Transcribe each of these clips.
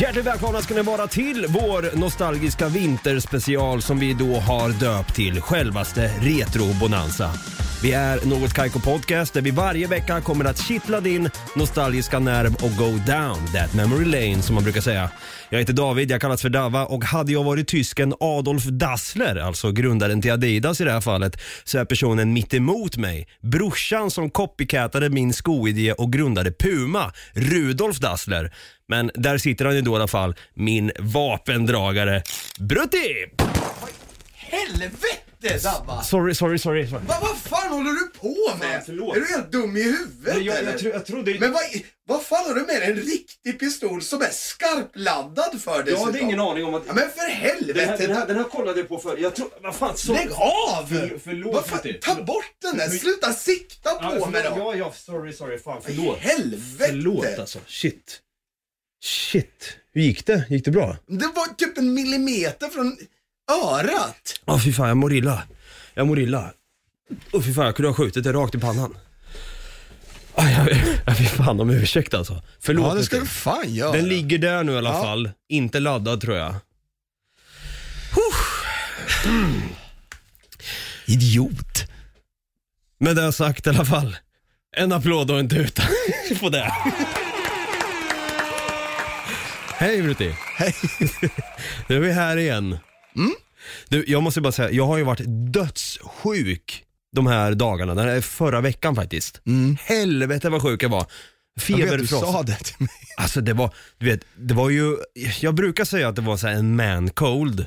Hjärtligt välkomna ska ni vara till vår nostalgiska vinterspecial som vi då har döpt till självaste Retro Bonanza. Vi är Något Kaiko Podcast där vi varje vecka kommer att kittla din nostalgiska nerv och go down that memory lane som man brukar säga. Jag heter David, jag kallas för Dava och hade jag varit tysken Adolf Dassler, alltså grundaren till Adidas i det här fallet, så är personen mitt emot mig, brorsan som copycatade min skoidé och grundade Puma, Rudolf Dassler. Men där sitter han ju då i alla fall, min vapendragare Brutti! Helvete Dabba! Sorry, sorry, sorry. sorry. Va, vad fan håller du på med? Fan, förlåt. är du helt dum i huvudet Men jag, eller? jag, tro, jag trodde... Men vad, vad fan har du med dig? En riktig pistol som är skarpladdad för dig? jag hade ingen aning om att... Ja, men för Den här, helvete! den, här, den här kollade jag på förr. Jag tror... Vad fan, så... Lägg av! För- förlåt, vad fan, ta bort den där, sluta sikta på Ja, mig då! Ja, ja, sorry, sorry. Fan, förlåt. Helvete! Förlåt alltså. Shit. Shit. Hur gick det? Gick det bra? Det var typ en millimeter från örat. Ja, fy fan, jag mår illa. Jag mår illa. Åh fy fan, jag kunde ha skjutit det rakt i pannan. Aj, jag, jag, fy fan om ursäkt alltså. Förlåt. Ja, det ska du fan göra. Den ligger där nu i alla Ja. fall. Inte laddad tror jag. Idiot. Med det sagt i alla fall. En applåd och en tuta på det. Hej Brutti. Hej. Nu är vi här igen. Du, jag måste bara säga, jag har ju varit dödssjuk de här dagarna. Den här förra veckan faktiskt. Helvete vad sjuk jag var. Jag vet, du Feberfrost. sa det till mig. Alltså det var, du vet, det var ju, jag brukar säga att det var så en man cold.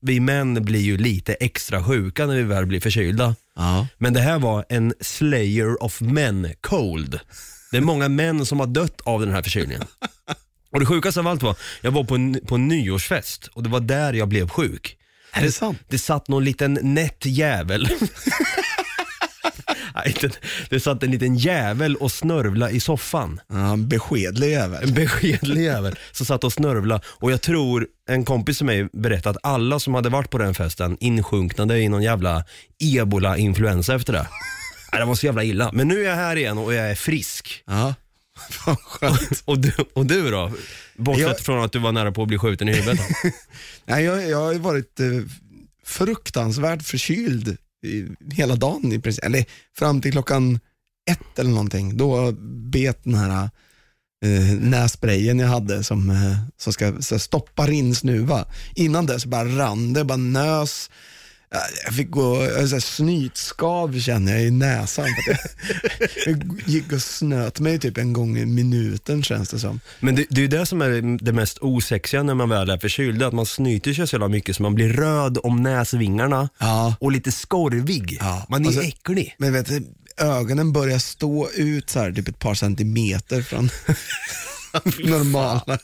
Vi män blir ju lite extra sjuka när vi väl blir förkylda. Ja. Men det här var en slayer of men cold. Det är många män som har dött av den här förkylningen. Och det sjukaste av allt var, jag var på en, på en nyårsfest och det var där jag blev sjuk. Är det sant? Det satt någon liten nätt jävel. Nej, det satt en liten jävel och snörvla i soffan. Ja, en beskedlig jävel. En beskedlig jävel som satt och snörvla och jag tror en kompis som mig berättade att alla som hade varit på den festen insjunknade i någon jävla ebola-influensa efter det. Nej, det var så jävla illa. Men nu är jag här igen och jag är frisk. Ja. Fan skönt. Och du, och du då? Bortsett Jag- från att du var nära på att bli skjuten i huvudet. Nej, jag, jag har ju varit eh, fruktansvärt förkyld i, hela dagen i princip. Eller fram till klockan ett eller någonting. Då bet den här eh, nässprayen jag hade som, eh, som ska så stoppa rinsnuva. Innan dess bara rann det, bara nös. Ja, Jag fick gå, jag har så här snytskav känner jag i näsan. Jag, gick och snöt mig typ en gång i minuten känns det som. Men det, det är ju det som är det mest osexiga när man väl är förkyld, att man snyter sig så jävla mycket så man blir röd om näsvingarna Ja. och lite skorvig. Ja, Man är alltså- äcklig. Men vet du, ögonen börjar stå ut så här, typ ett par centimeter från normala.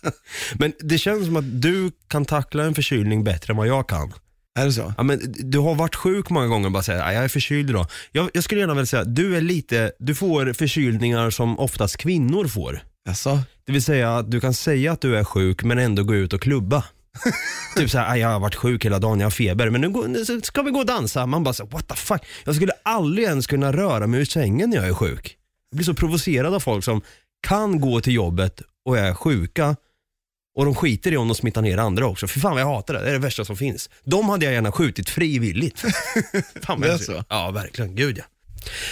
Men det känns som att du kan tackla en förkylning bättre än vad jag kan. Är det så? Ja, men du har varit sjuk många gånger och bara säger "Nej, jag är förkyld idag. Jag, jag skulle gärna vilja säga, du är lite, du får förkylningar som oftast kvinnor får. Alltså, Det vill säga att du kan säga att du är sjuk men ändå gå ut och klubba. typ såhär, "Aj, jag har varit sjuk hela dagen, jag har feber, men nu, går, nu ska vi gå och dansa. Man bara så, what the fuck. Jag skulle aldrig ens kunna röra mig ur sängen när jag är sjuk. Jag blir så provocerad av folk som kan gå till jobbet och är sjuka och de skiter i om de smittar ner andra också. För fan vad jag hatar det, det är det värsta som finns. De hade jag gärna skjutit frivilligt. fan vad Det är så? Ja, verkligen. Gud ja.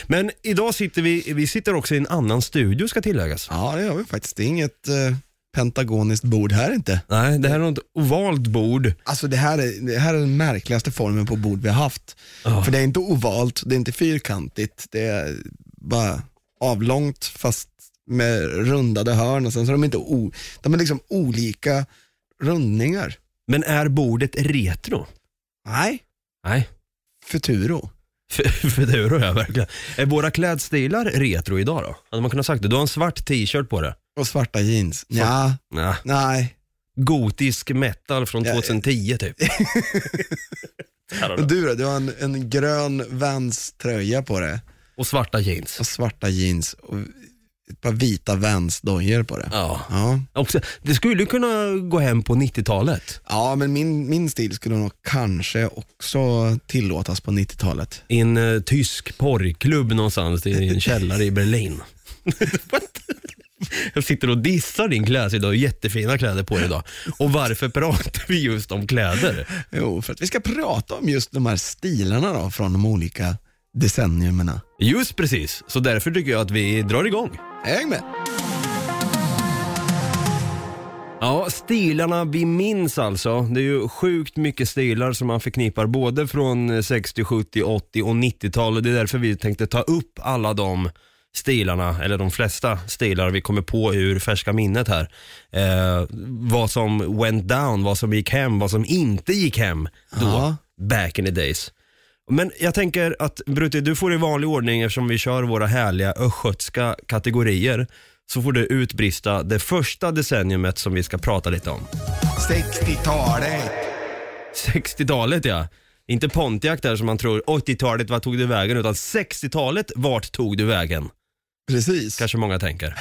Men idag sitter vi, vi sitter också i en annan studio ska tilläggas. ja det gör vi faktiskt. Det är inget eh, pentagoniskt bord här inte. Nej, det här är något ovalt bord. Alltså det här, är, det här är den märkligaste formen på bord vi har haft. Ja. För det är inte ovalt, det är inte fyrkantigt, det är bara avlångt fast med rundade hörn och sen så är de inte o, de är liksom olika rundningar. Men är bordet retro? Nej, Nej. Futuro. Är jag verkligen. Är våra klädstilar retro idag då? Hade man kunnat sagt det? Du har en svart t-shirt på det. Och svarta jeans. Ja, Nah. nej. Gotisk metal från Ja, 2010 typ. Och du då? Du har en, en grön Vans tröja på det Och svarta jeans. och svarta jeans och ett par vita Vans dojor på det. Ja. Ja. Också, det skulle kunna gå hem på 90-talet. ja, men min, min stil skulle nog kanske också tillåtas på 90-talet. I en eh, tysk porrklubb någonstans i en källare i Berlin. What? Jag sitter och dissar din klädsel idag, jättefina kläder på dig idag. Och varför pratar vi just om kläder? Jo, för att vi ska prata om just de här stilarna då från de olika decenniumerna. Just precis, så därför tycker jag att vi drar igång. Häng med! Ja, stilarna vi minns alltså. Det är ju sjukt mycket stilar som man förknippar både från 60, 70, 80 och 90-tal. Det är därför vi tänkte ta upp alla de stilarna, eller de flesta stilar vi kommer på ur färska minnet här. Eh, vad som went down, vad som gick hem, vad som inte gick hem då, Ja. back in the days. Men jag tänker att Brutti, du får i vanlig ordning eftersom vi kör våra härliga östgötska kategorier så får du utbrista det första decenniumet som vi ska prata lite om. 60-talet! 60-talet ja. Inte Pontiac där som man tror 80-talet, vart tog du vägen? Utan 60-talet, vart tog du vägen? Precis. Kanske många tänker.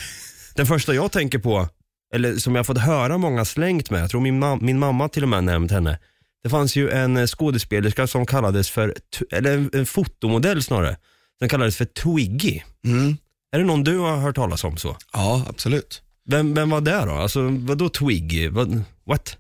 Den första jag tänker på, eller som jag fått höra många slängt med, jag tror min, mam- min mamma till och med nämnt henne. Det fanns ju en eh, skådespelerska som kallades för, eller en, en fotomodell snarare, den kallades för Twiggy. Mm. Är det någon du har hört talas om så? Ja, absolut. Vem, vem var det då? Alltså vadå Twiggy? Vad, what?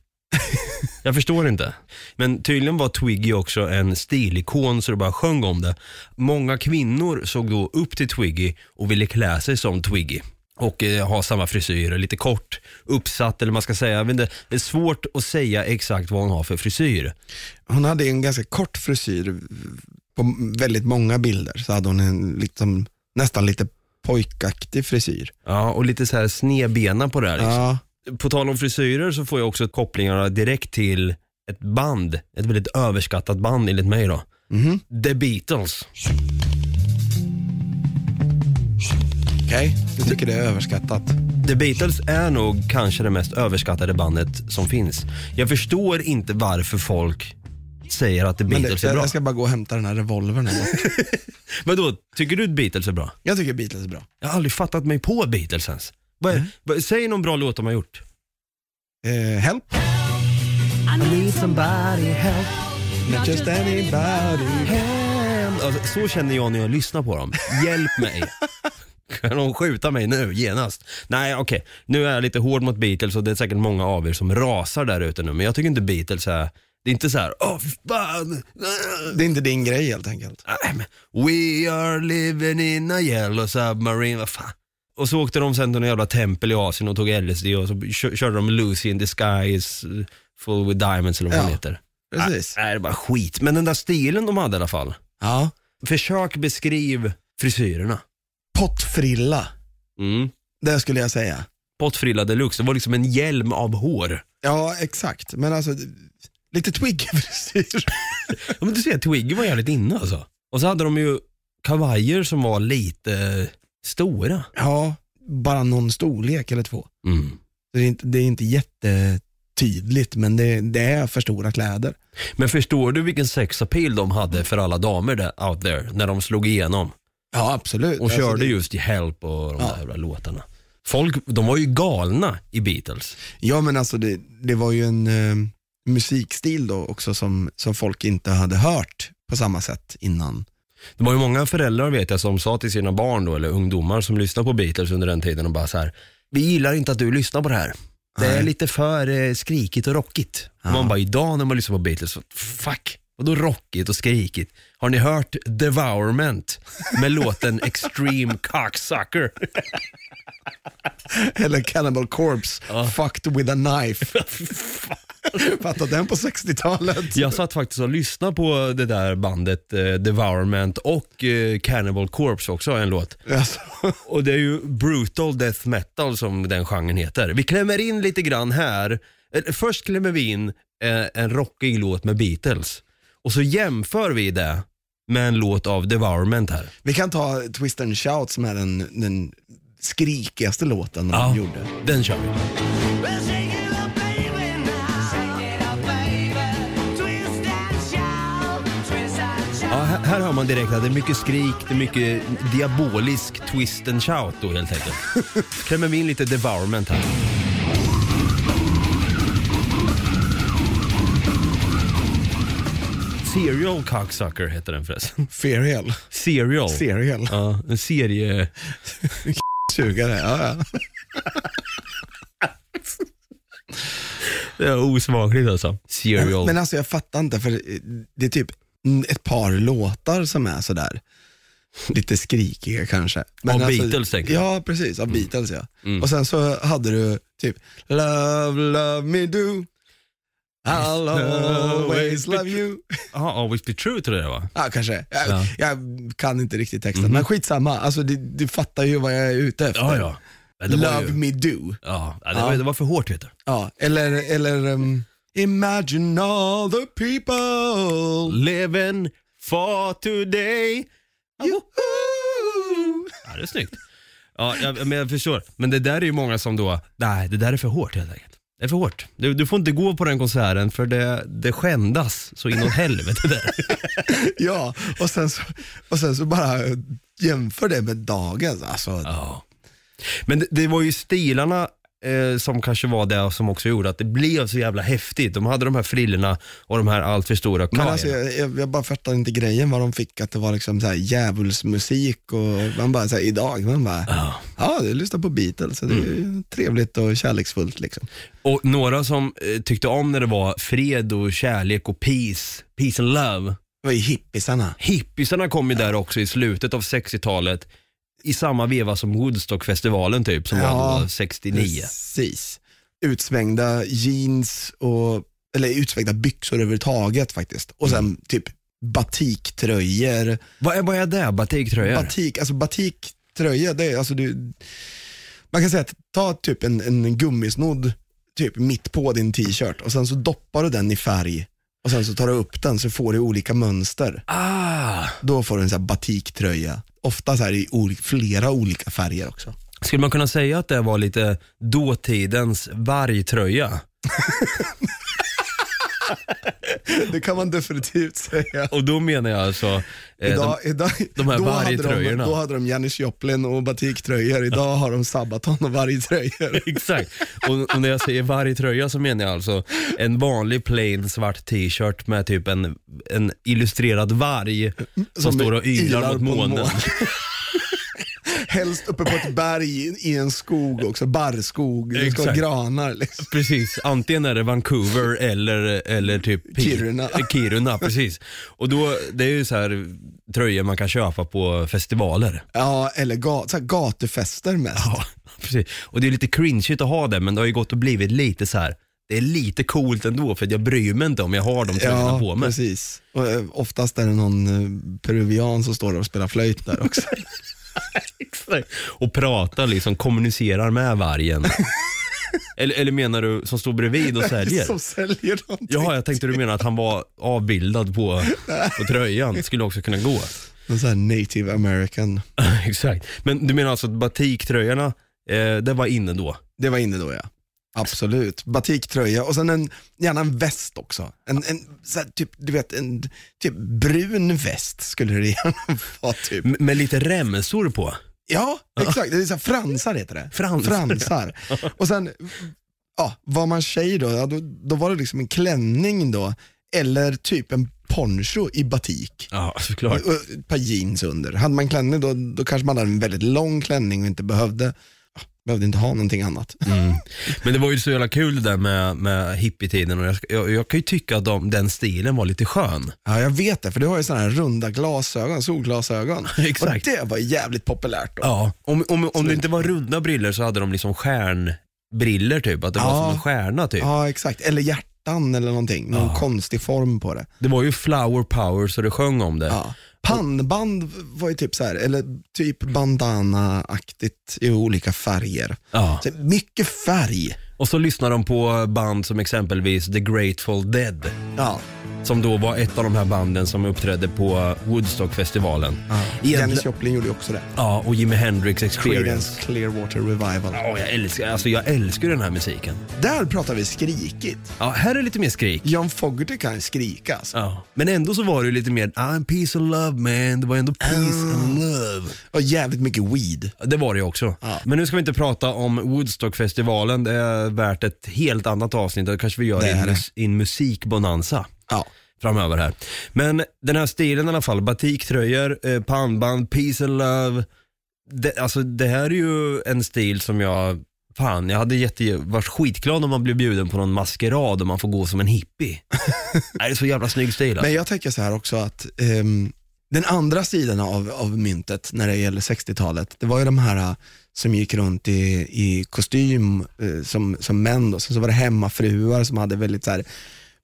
Jag förstår inte. Men tydligen var Twiggy också en stilikon så det bara sjöng om det. Många kvinnor såg då upp till Twiggy och ville klä sig som Twiggy. Och eh, ha samma frisyr, lite kort, uppsatt eller man ska säga. Jag vet inte, det är svårt att säga exakt vad hon har för frisyr. Hon hade en ganska kort frisyr på väldigt många bilder. Så hade hon en liksom, nästan lite pojkaktig frisyr. Ja, och lite så här snedbena på det här. Liksom. Ja, På tal om frisyrer så får jag också kopplingarna direkt till ett band, ett väldigt överskattat band enligt mig då. mhm. The Beatles. Okej. Du tycker det är överskattat. The Beatles är nog kanske det mest överskattade bandet som finns. Jag förstår inte varför folk säger att The Men det, Beatles är bra. jag ska bara gå och hämta den här revolvern. Vadå, tycker du att Beatles är bra? Jag tycker Beatles är bra. Jag har aldrig fattat mig på Beatles ens. Vad är, vad, säg någon bra låt de har gjort. Eh, help. I need somebody help. Not just anybody. help. Alltså, så känner jag när jag lyssnar på dem. Hjälp mig. Kan de skjuta mig nu genast? Nej okej, nu är jag lite hård mot Beatles och det är säkert många av er som rasar där ute nu. Men jag tycker inte Beatles är, det är inte så här, åh fan. Det är inte din grej helt enkelt. Nej, men, We are living in a yellow submarine, vad fan. Och så åkte de sen till någon jävla tempel i Asien och tog LSD och så kö- körde de Lucy in the is full with diamonds eller vad Ja, den heter. Precis. Nej, det är bara skit. Men den där stilen de hade i alla fall. Ja. Försök beskriv frisyrerna. Pottfrilla, Mm. det skulle jag säga. Pottfrilla deluxe, det var liksom en hjälm av hår. Ja, exakt. Men alltså, lite twig-frisyr. Ja, men du ser, Twiggy var jävligt inne alltså. Och så hade de ju kavajer som var lite stora. ja, bara någon storlek eller två. Mm. Det är inte, det är inte jättetydligt, men det, det är för stora kläder. Men förstår du vilken sexappeal de hade för alla damer där, out there när de slog igenom Ja, absolut. och Alltså, körde det, just i Help och de Ja. där jävla låtarna. Folk, de var ju galna i Beatles. Ja, men alltså det, det var ju en eh, musikstil då också som, som folk inte hade hört på samma sätt innan. Det var ju många föräldrar vet jag som sa till sina barn då, eller ungdomar som lyssnade på Beatles under den tiden och bara så här. vi gillar inte att du lyssnar på det här. Det är Nej. lite för eh, skrikigt och rockigt. Ja. Man bara, idag när man lyssnar på Beatles, så, fuck, vadå rockigt och skrikigt? Har ni hört Devourment med låten Extreme Cocksucker? Eller Cannibal Corpse, Ja. fucked with a knife. Fattar den på 60-talet? Jag satt faktiskt och lyssnade på det där bandet eh, Devourment och eh, Cannibal Corpse också, en låt. Alltså, Och det är ju brutal death metal som den genren heter. Vi klämmer in lite grann här. Först klämmer vi in eh, en rockig låt med Beatles. Och så jämför vi det med en låt av Devourment här. Vi kan ta Twist and Shout som är den, den skrikigaste låten de Ja. gjorde. Den kör vi. Ja, här, här hör man direkt att det är mycket skrik, det är mycket diabolisk twist and shout då helt enkelt. Klämmer vi in lite Devourment här. Serial Cocksucker heter den förresten. Ferial. Serial. Serial. Ja, en serie... Sugare. Ja, ja. Det är osmakligt alltså. Serial. Men alltså jag fattar inte för det är typ ett par låtar som är sådär lite skrikiga kanske. Men Av alltså, Beatles, tänker du? Ja precis, av Beatles ja. Mm. Och sen så hade du typ Love, love me do I'll always love you. Ja, Always Be True tror jag det var. Ja kanske, jag, Ja. jag kan inte riktigt texten men skitsamma, alltså du, du fattar ju vad jag är ute efter. Ja, ja. Det var Love ju- me do. Ja, ja, det. Var, det var för hårt vet du. Ja, eller, eller um, Imagine all the people Living for today. Juhu! Ja, det är snyggt. Ja, jag, men jag förstår. Men det där är ju många som då, nej det där är för hårt helt enkelt. Det är för hårt. Du, du får inte gå på den konserten för det, det skändas så inåt helvete där. Ja, och sen, så, och sen så bara jämför det med dagens. Alltså, Ja. Men det, det var ju stilarna eh, som kanske var det som också gjorde att det blev så jävla häftigt. De hade de här frillorna och de här allt för stora Men kajerna. alltså, jag, jag, jag bara fattar inte grejen vad de fick, att det var liksom så här djävulsmusik och man bara så här, idag, man bara, Ja. ja du lyssnar på Beatles, så det är ju trevligt och kärleksfullt liksom. Och några som eh, tyckte om när det var fred och kärlek och peace, peace and love. Det var ju hippisarna. Hippisarna kom ju där också i slutet av 60-talet i samma veva som Woodstockfestivalen typ, som Ja, var då 69. Precis. Utsvängda jeans och, eller utsvängda byxor överhuvudtaget faktiskt. Och sen typ batiktröjor. Vad är, vad är det? Batiktröjor? Batik, alltså batiktröja, det är alltså du, man kan säga att ta typ en, en gummisnodd typ mitt på din t-shirt och sen så doppar du den i färg och sen så tar du upp den så får du olika mönster. ah, Då får du en här batiktröja. Ofta så här i olika, flera olika färger också. skulle man kunna säga att det var lite dåtidens vargtröja? Det kan man definitivt säga. Och då menar jag alltså eh, Idag, de, idag, de här vargtröjorna. då hade de Janis Joplin och batiktröjor, idag har de Sabaton och vargtröjor. Exakt. Och, och när jag säger vargtröja så menar jag alltså en vanlig plain svart t-shirt med typ en, en illustrerad varg som, Som står och ylar mot månen. Helst uppe på ett berg i en skog också, barrskog. Det ska vara granar liksom. Precis, antingen är det Vancouver eller, eller typ Kiruna. Kiruna, precis. Och då, det är ju så här tröjor man kan köpa på festivaler. Ja, eller ga, så här gatufester mest. Ja, precis. Och det är lite cringeigt att ha det, men det har ju gått och blivit lite så här. det är lite coolt ändå för jag bryr mig inte om jag har de tröjorna Ja, på mig. precis. Och, eh, oftast är det någon eh, peruvian som står där och spelar flöjt där också. Exakt. Och pratar liksom, kommunicerar med vargen. eller, eller menar du som står bredvid och säljer? som säljer någonting. Jaha, jag tänkte du menar att han var avbildad på, på tröjan. Skulle också kunna gå. Någon sån här native american. Exakt. Men du menar alltså att batiktröjorna, eh, det var inne då? Det var inne då ja. Absolut. Batiktröja och sen en, gärna en väst också. En, en här, typ, du vet, en typ brun väst skulle det gärna vara typ. M- med lite remsor på? Ja, exakt. Det är så här, fransar heter det. Fransar. fransar. Och sen, ja, var man tjej då, ja, då, då var det liksom en klänning då, eller typ en poncho i batik. Ja, såklart. Och ett par jeans under. Hade man klänning då, då kanske man hade en väldigt lång klänning och inte behövde, behövde inte ha någonting annat. Mm. Men det var ju så jävla kul det där med, med hippietiden och jag, jag, jag kan ju tycka att de, den stilen var lite skön. Ja, jag vet det, för du har ju sådana här runda glasögon, solglasögon. Exakt. Och det var jävligt populärt då. Ja, om, om, om det inte var runda briller så hade de liksom stjärnbriller typ, att det var Ja. som en stjärna typ. Ja, exakt. Eller hjärtan eller någonting. Någon konstig form på det. Det var ju flower power så det sjöng om det. Ja. Pannband var ju typ så här, eller typ bandana-aktigt i olika färger. Ja. Så mycket färg. Och så lyssnar de på band som exempelvis The Grateful Dead. Ja. Som då var ett av de här banden som uppträdde på Woodstockfestivalen. Egentligen- Dennis Joplin gjorde ju också det. Ja, och Jimi Hendrix Experience. Creedence Clearwater Revival. Ja, jag älskar, alltså jag älskar den här musiken. Där pratar vi skrikigt. Ja, här är lite mer skrik. John Fogerty kan skrika alltså. Ja. Men ändå så var det ju lite mer, I'm peace and love man. Det var ändå peace and love. Och jävligt mycket weed. Det var det också. Ja. Men nu ska vi inte prata om Woodstockfestivalen. Det är värt ett helt annat avsnitt. Det kanske vi gör i en, mus- en musikbonanza Ja. Framöver här. Men den här stilen i alla fall, batiktröjor, eh, pannband, peace and love. Det, alltså det här är ju en stil som jag, fan jag hade jätte, varit skitglad om man blev bjuden på någon maskerad och man får gå som en hippie. det är så jävla snygg stil alltså. Men jag tänker så här också att ehm, den andra sidan av, av myntet när det gäller 60-talet, det var ju de här eh, som gick runt i, i kostym eh, som, som män och sen så var det hemmafruar som hade väldigt så här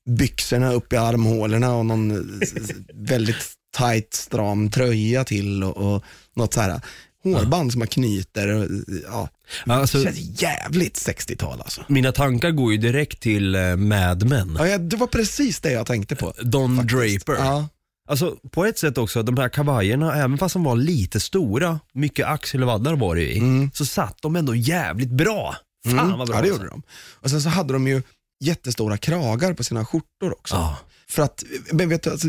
byxorna upp i armhålorna och någon eh, väldigt tight stram tröja till och, och något så här hårband som man knyter. Och, ja. Alltså, det känns jävligt 60-tal alltså. mina tankar går ju direkt till eh, Mad Men. Ja, ja, det var precis det jag tänkte på. Don faktiskt. Draper. Ja. Alltså på ett sätt också, de här kavajerna, även fast de var lite stora, mycket axelvaddar var det i, så satt de ändå jävligt bra. Fan Mm, vad bra. Ja, det alltså. gjorde de. Och sen så hade de ju jättestora kragar på sina skjortor också. Ja. För att, men vet du, alltså,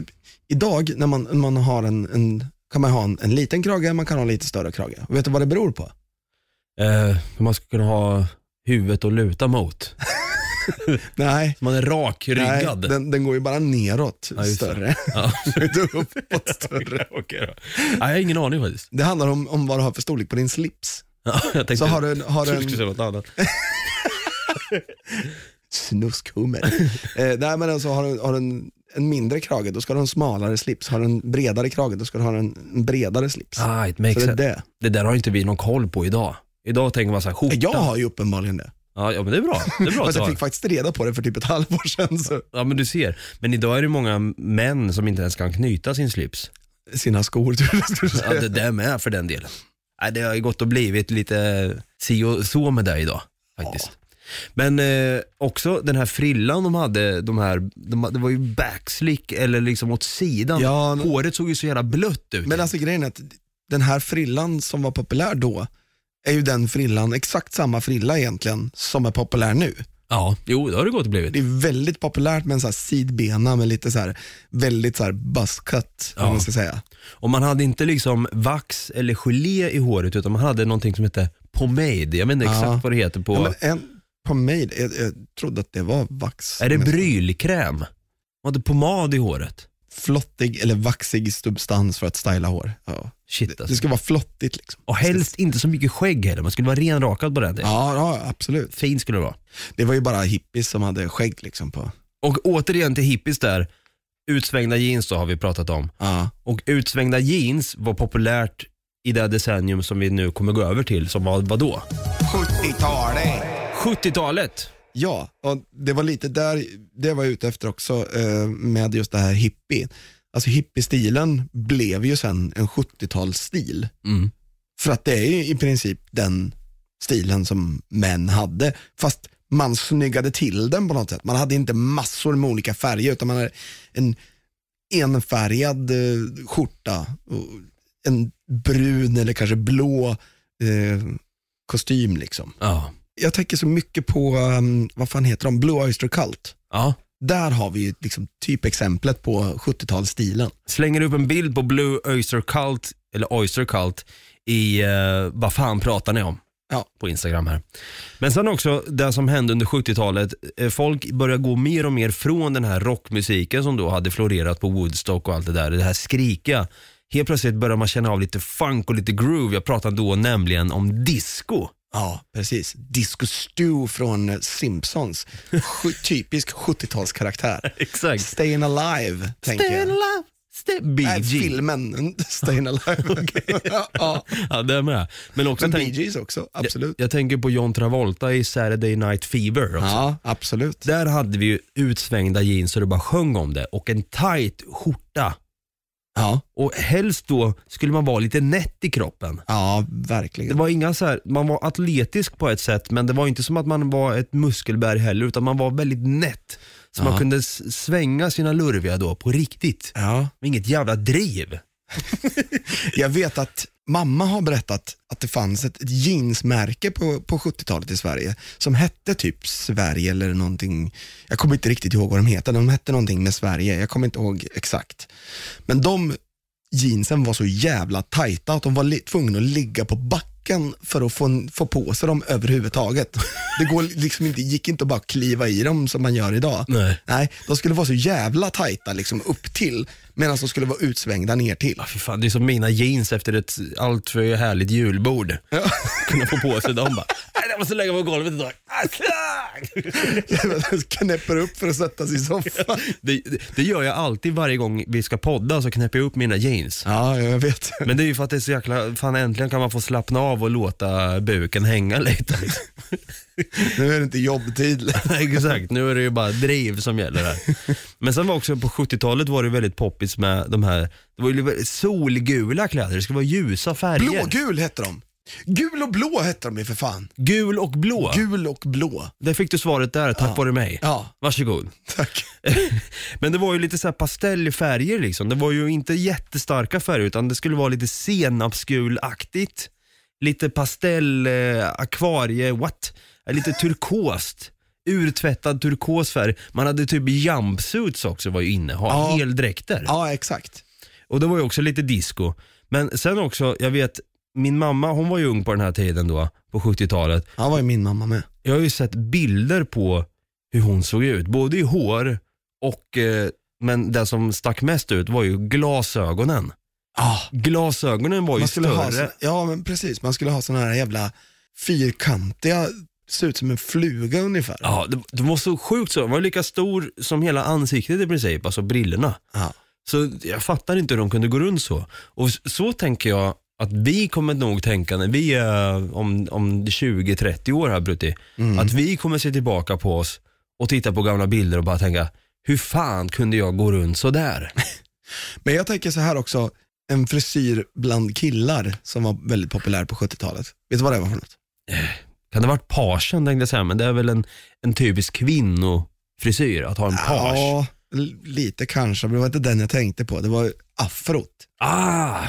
idag när man, man har en, en, kan man ha en, en liten krage, man kan ha en lite större krage. Vet du vad det beror på? Eh, man ska kunna ha huvudet att luta mot. Nej, Man är rak nej den, den går ju bara neråt Ja, större. Ja. Inte uppåt större. Okej då. Nej, jag har ingen aning faktiskt. Det handlar om, om vad du har för storlek på din slips. Ja, jag tänkte, Så har du, har du jag skulle en säga något annat. Snuskhummer. eh, nej men alltså har du, har du en, en mindre krage, då ska du ha en smalare slips. Har du en bredare krage, då ska du ha en, en bredare slips. Ah, it makes så det är det. Det där har inte vi någon koll på idag. Idag tänker man så här, skjorta. Jag har ju uppenbarligen det. Ja, ja, men det är bra. Det är bra Fast jag fick faktiskt reda på det för typ ett halvår sedan. Så. Ja, men du ser. Men idag är det många män som inte ens kan knyta sin slips. Sina skor tror jag Ja, det där med för den delen. Nej, det har ju gått och blivit lite si och så med det idag faktiskt. Men eh, också den här frillan de hade, de här, de, det var ju backslick eller liksom åt sidan. Ja, men- Håret såg ju så jävla blött ut. Men alltså grejen är att den här frillan som var populär då, är ju den frillan, exakt samma frilla egentligen, som är populär nu. ja, jo det har det gått och blivit. Det är väldigt populärt med en sån här sidbena med lite så här, väldigt så här buzzcut, Ja. om man ska säga. Och man hade inte liksom vax eller gelé i håret utan man hade någonting som hette pomade. Jag vet inte Ja. exakt vad det heter på, Ja, men en, på mig, jag, jag trodde att det var vax. är det brylkräm? Man hade pomad i håret. Flottig eller vaxig substans för att styla hår. Ja. Shit Det alltså. ska vara flottigt liksom. Och helst inte så mycket skägg heller, man skulle vara renrakad på den tiden. Ja, ja, absolut. Fin skulle det vara. Det var ju bara hippies som hade skägg liksom på. Och återigen till hippies där, utsvängda jeans då har vi pratat om. Ja. Och utsvängda jeans var populärt i det decennium som vi nu kommer gå över till, som var vadå? 70-talet. 70-talet! Ja, och det var lite där det var jag ute efter också eh, med just det här hippie. Alltså hippiestilen blev ju sen en 70-talsstil. Mm. För att det är ju i princip den stilen som män hade. Fast man snyggade till den på något sätt. Man hade inte massor med olika färger utan man hade en enfärgad eh, skjorta, och en brun eller kanske blå eh, kostym. liksom. Ja. Jag tänker så mycket på, um, vad fan heter de, Blue Oyster Cult. ja. Där har vi ju liksom typexemplet på 70-talsstilen. Slänger upp en bild på Blue Oyster Cult, eller Oyster Cult, i eh, vad fan pratar ni om? Ja. På Instagram här. Men sen också det som hände under 70-talet, eh, folk började gå mer och mer från den här rockmusiken som då hade florerat på Woodstock och allt det där, det här skrika. Helt plötsligt börjar man känna av lite funk och lite groove. Jag pratar då nämligen om disco. Ja, precis. Disco Stu från Simpsons. Typisk 70-talskaraktär. Exakt. Stayin' Alive, tänker jag. alive, Bee Nej, filmen Stayin' Alive. ja, Ja, det är med. Men också men Bee tänk, Gees också, absolut. jag, jag tänker på John Travolta i Saturday Night Fever också. Ja, absolut. Där hade vi ju utsvängda jeans så det bara sjöng om det och en tight skjorta. Ja, Och helst då skulle man vara lite nätt i kroppen. ja Det verkligen. var inga så här, man var atletisk på ett sätt men det var inte som att man var ett muskelberg heller utan man var väldigt nätt. Så man Ja. kunde s- svänga sina lurviga då på riktigt. Ja. Med inget jävla driv. Jag vet att mamma har berättat att det fanns ett jeansmärke på, på 70-talet i Sverige som hette typ Sverige eller någonting. Jag kommer inte riktigt ihåg vad de heter. De hette någonting med Sverige. Jag kommer inte ihåg exakt. Men de jeansen var så jävla tajta att de var tvungna att ligga på backen för att få, få på sig dem överhuvudtaget. Det går liksom inte, gick inte att bara kliva i dem som man gör idag. Nej. Nej, de skulle vara så jävla tajta liksom upp till medan de skulle vara utsvängda ner till. Fy fan, det är som mina jeans efter ett alltför härligt julbord. Ja. Kunna få på sig dem bara. Jag måste lägga på golvet ett tag. knäpper upp för att sätta sig i soffan. Det, det, det gör jag alltid varje gång vi ska podda så knäpper jag upp mina jeans. Ja, jag vet. Men det är ju för att det är så jäkla, fan äntligen kan man få slappna av och låta buken hänga lite. Nu är det inte jobbtid. Exakt, nu är det ju bara driv som gäller här. Men sen var också på 70-talet var det väldigt poppis med de här, det var ju solgula kläder, det skulle vara ljusa färger. Blågul hette de. Gul och blå hette de ju för fan. Gul och blå. Gul och blå. Där fick du svaret där, tack vare mig. Ja, Varsågod. tack. Men det var ju lite så pastellfärger liksom. Det var ju inte jättestarka färger utan det skulle vara lite senapsgulaktigt. Lite pastell, eh, akvarie, what? Eh, Lite turkost. Urtvättad turkosfärg. Man hade typ jumpsuits också var ju inne, ha Ja. heldräkter. Ja, exakt. Och det var ju också lite disco. Men sen också, jag vet, min mamma hon var ju ung på den här tiden då, på 70-talet. Han var ju min mamma med. Jag har ju sett bilder på hur hon såg ut, både i hår och, eh, men det som stack mest ut var ju glasögonen. Ja, Glasögonen var ju ha, större. så, ja men precis. Man skulle ha såna här jävla fyrkantiga, ser ut som en fluga ungefär. Ja, det, det var så sjukt så. Den var lika stor som hela ansiktet i princip, alltså brillorna. Ja. Så jag fattar inte hur de kunde gå runt så. Och så tänker jag att vi kommer nog tänka när vi är om, om 20-30 år här Brutti, Mm. att vi kommer se tillbaka på oss och titta på gamla bilder och bara tänka, hur fan kunde jag gå runt så där? Men jag tänker så här också, en frisyr bland killar som var väldigt populär på 70-talet. Vet du vad det var för något? Kan det ha varit pagen tänkte jag säga, men det är väl en, en typisk kvinnofrisyr att ha en page. Ja, lite kanske, men det var inte den jag tänkte på. Det var afrot. Ah!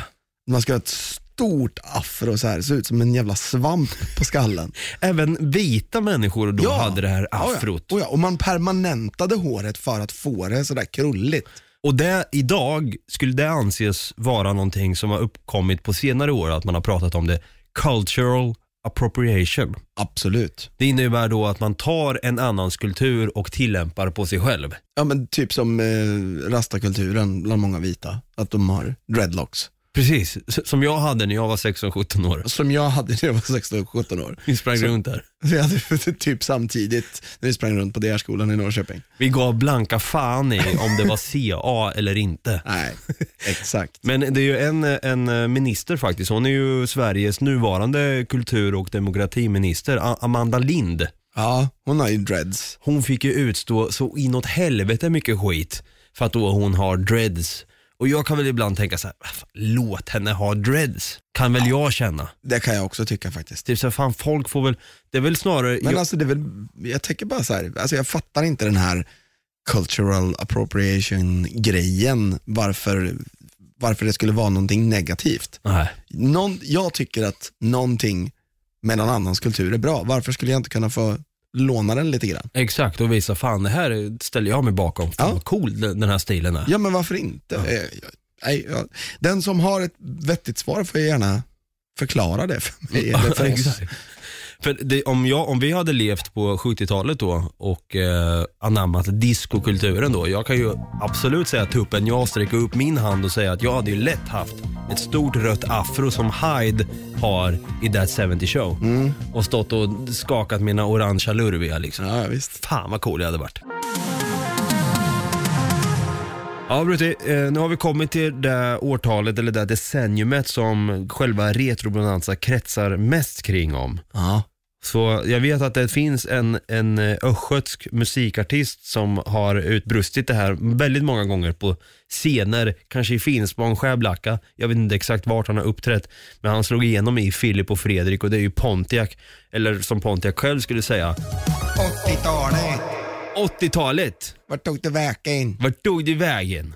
Man ska ha ett stort afro så här, ser ut som en jävla svamp på skallen. Även vita människor då Ja. hade det här Ja, ja. afrot. Och, ja, och man permanentade håret för att få det sådär krulligt. Och det, idag skulle det anses vara någonting som har uppkommit på senare år, att man har pratat om det, cultural appropriation. Absolut. Det innebär då att man tar en annans kultur och tillämpar på sig själv. Ja men typ som eh, rastakulturen bland många vita, att de har dreadlocks. Precis, som jag hade när jag var 16-17 år. Som jag hade när jag var 16-17 år. Vi sprang Så- runt där. Vi hade typ samtidigt när vi sprang runt på DR-skolan i Norrköping. Vi gav blanka fan i om det var CA eller inte. Nej, exakt. Men det är ju en, en minister faktiskt, hon är ju Sveriges nuvarande kultur och demokratiminister, Amanda Lind. Ja, hon har ju dreads. Hon fick ju utstå så inåt helvete mycket skit för att då hon har dreads. Och jag kan väl ibland tänka så här, "Ah, fan, låt henne ha dreads. Kan väl jag känna. Det kan jag också tycka faktiskt. Typ så här, fan folk får väl, det är väl snarare, Men jag, alltså det är väl, jag tänker bara så här, alltså jag fattar inte den här cultural appropriation grejen, varför, varför det skulle vara någonting negativt. nej. Någon, jag tycker att någonting med någon annans kultur är bra. Varför skulle jag inte kunna få låna den lite grann? Exakt, och visa fan det här ställer jag mig bakom. Fan Ja. vad cool den här stilen är. Ja men varför inte? Eh, jag- Nej, den som har ett vettigt svar får gärna förklara det för mig eller för oss. För det, om, jag, om vi hade levt på 70-talet då och eh, anammat diskokulturen då. Jag kan ju absolut säga tuppen jag sträcker upp min hand och säga att jag hade ju lätt haft ett stort rött afro som Hyde har i That 70 Show. Och stått och skakat mina orangea lurviga liksom. Ja, visst. Fan vad cool jag hade varit. Ja Brutti, eh, nu har vi kommit till det årtalet eller det decenniumet som själva Retrobonanza kretsar mest kring om. Ja. Så jag vet att det finns en, en eh, östgötsk musikartist som har utbrustit det här väldigt många gånger på scener, kanske i Finspång, Skärblacka. Jag vet inte exakt vart han har uppträtt, men han slog igenom i Filip och Fredrik och det är ju Pontiac, eller som Pontiac själv skulle säga, 80-talet, 80-talet. vart tog det vägen? Vart tog det vägen?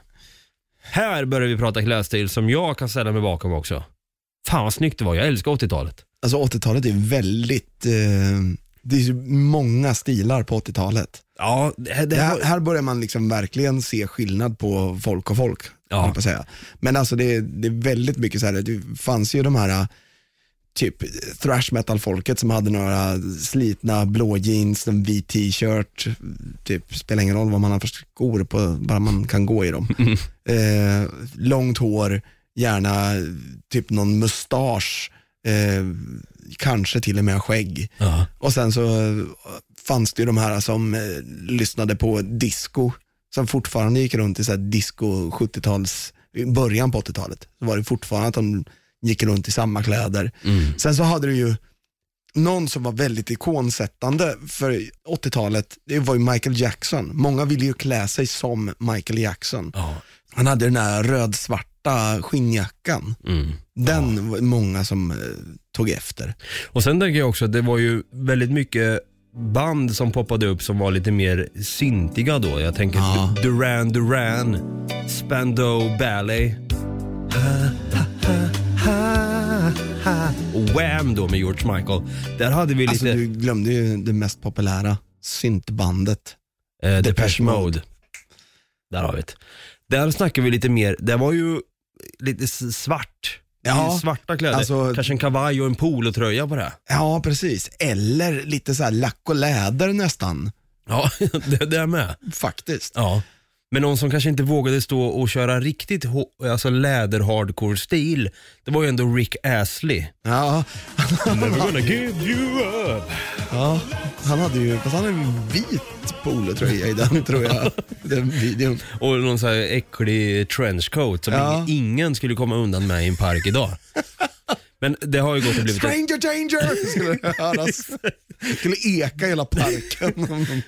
Här börjar vi prata klädstil som jag kan ställa mig bakom också. Fan vad snyggt det var, jag älskar 80-talet. Alltså 80-talet är väldigt, eh, det är många stilar på 80-talet. Ja, det, det, Det här, här börjar man liksom verkligen se skillnad på folk och folk. Ja. på säga. Men alltså det, är- det är väldigt mycket så här, det fanns ju de här typ thrash metal-folket som hade några slitna blå jeans, en vit t-shirt, typ spelar ingen roll vad man har för skor på, bara man kan gå i dem. Eh, långt hår, gärna typ någon mustasch, eh, kanske till och med skägg. ja. Och sen så fanns det ju de här som eh, lyssnade på disco, som fortfarande gick runt i så disco 70-tals, i början på 80-talet. Så var det fortfarande att de gick runt i samma kläder. Mm. Sen så hade du ju någon som var väldigt ikonsättande för 80-talet, det var ju Michael Jackson. Många ville ju klä sig som Michael Jackson. Ja. Han hade den här rödsvarta skinnjackan. Mm. Den var många som eh, tog efter. Och sen tänker jag också att det var ju väldigt mycket band som poppade upp som var lite mer syntiga då. Jag tänker Ja. Duran Duran, Spandau Ballet. Och Wham då med George Michael. Där hade vi Alltså lite du glömde ju det mest populära, syntbandet. eh, Depeche Depeche Mode. Mode. Där har vi det. Där snackar vi lite mer, det var ju lite svart. Ja, Svarta kläder, alltså- kanske en kavaj och en polotröja på det. Ja, precis. Eller lite så här lack och läder nästan, Ja, det, det är med. faktiskt. Ja. Men någon som kanske inte vågade stå och köra riktigt ho- alltså läder hardcore stil, det var ju ändå Rick Astley. Ja, Never gonna give you up. ja, han hade ju, fast han hade en vit polotröja i den tror jag, den videon. Och någon sån här äcklig trenchcoat som Ja. ingen, ingen skulle komma undan med i en park idag. Men det har ju gått och blivit... Stranger danger! Skulle det höras. Skulle eka hela parken om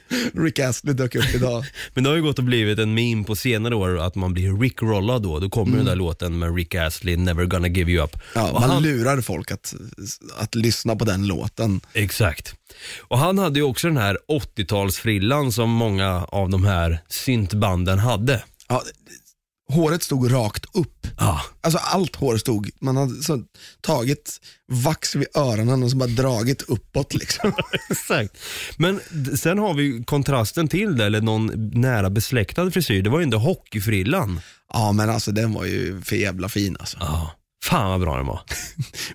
Rick Astley dök upp idag. Men det har ju gått och blivit en meme på senare år att man blir Rick-rollad då. Då kommer den där låten med Rick Astley, Never gonna give you up. Ja, Och man han, lurar folk att, att lyssna på den låten. exakt. Och han hade ju också den här 80-talsfrillan som många av de här syntbanden hade. Ja, håret stod rakt upp. Ja. Alltså allt hår stod, man hade så tagit vax vid öronen och så bara dragit uppåt liksom. Exakt. Men sen har vi kontrasten till det, eller någon nära besläktad frisyr. Det var ju ändå hockeyfrillan. Ja men alltså den var ju för jävla fin alltså. Ja. Fan vad bra den var.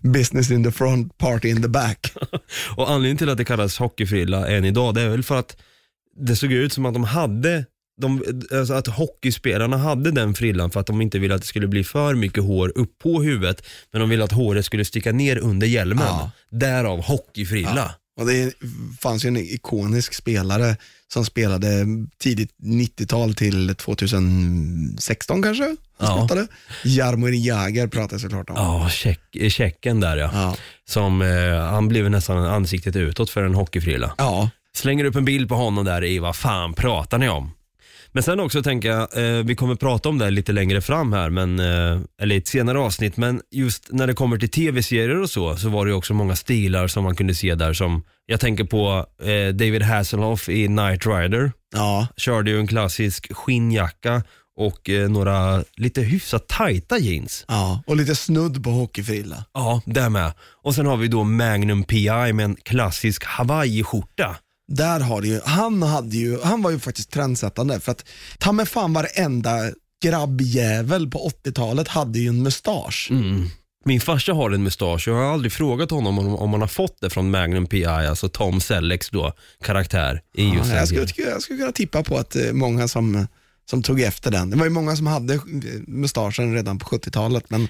Business in the front, party in the back. Och anledningen till att det kallas hockeyfrilla än idag, det är väl för att det såg ut som att de hade de, alltså att hockeyspelarna hade den frillan för att de inte ville att det skulle bli för mycket hår upp på huvudet, men de ville att håret skulle sticka ner under hjälmen. Ja. Därav hockeyfrilla. Och det fanns ju en ikonisk spelare som spelade tidigt 90-tal till 2016 kanske? Han Ja. Jaromir Jagr pratar jag såklart om. Ja, check, checken där ja. Ja. Som, eh, han blev nästan ansiktet utåt för en hockeyfrilla. ja. Slänger upp en bild på honom där i vad fan pratar ni om? Men sen också tänker jag, eh, vi kommer prata om det här lite längre fram här, men, eh, eller i ett senare avsnitt, men just när det kommer till tv-serier och så, så var det ju också många stilar som man kunde se där som, jag tänker på eh, David Hasselhoff i Knight Rider, ja. körde ju en klassisk skinnjacka och eh, några lite hyfsat tajta jeans. Ja, och lite snudd på hockeyfrilla. Ja, det med. Och sen har vi då Magnum PI med en klassisk hawaiiskjorta. Där har du ju, han, hade ju, han var ju faktiskt trendsättande för att ta med fan varenda grabbjävel på 80-talet hade ju en mustasch. Mm. Min farsa har en mustasch och jag har aldrig frågat honom om, om han har fått det från Magnum PI, alltså Tom Sellecks då, karaktär i just Ja, den jag, skulle, jag skulle kunna tippa på att eh, många som, som tog efter den, det var ju många som hade mustaschen redan på 70-talet, men,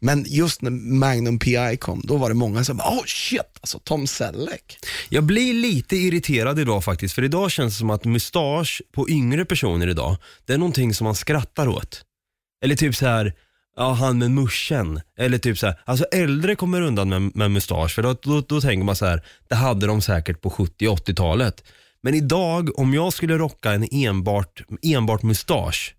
men just när Magnum PI kom, då var det många som bara, oh shit, alltså Tom Selleck. Jag blir lite irriterad idag faktiskt, för idag känns det som att mustasch på yngre personer idag, det är någonting som man skrattar åt. Eller typ så här, Ja, han med muschen. Eller typ så här, alltså äldre kommer undan med, med mustasch för då, då, då tänker man så här, det hade de säkert på 70 80-talet. Men idag, om jag skulle rocka en enbart, enbart mustasch,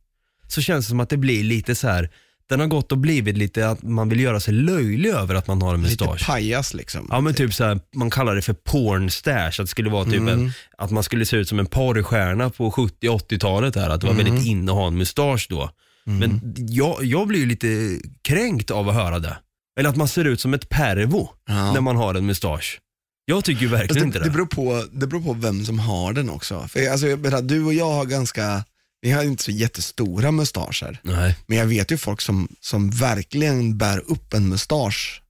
så känns det som att det blir lite så här den har gått och blivit lite att man vill göra sig löjlig över att man har en Lite mustasch. pajas liksom. Ja men typ så här, man kallar det för pornstash, att det skulle vara typ en, att man skulle se ut som en porrstjärna på 70-80-talet här, att det var väldigt inne att ha en mustasch då. Men jag, jag blir ju lite kränkt av att höra det. Eller att man ser ut som ett pervo Ja. när man har en mustasch. Jag tycker ju Fast verkligen inte det, det. det, beror på, det beror på vem som har den också. För alltså, jag menar, du och jag har ganska, vi har inte så jättestora mustascher. Nej. Men jag vet ju folk som, som verkligen bär upp en mustasch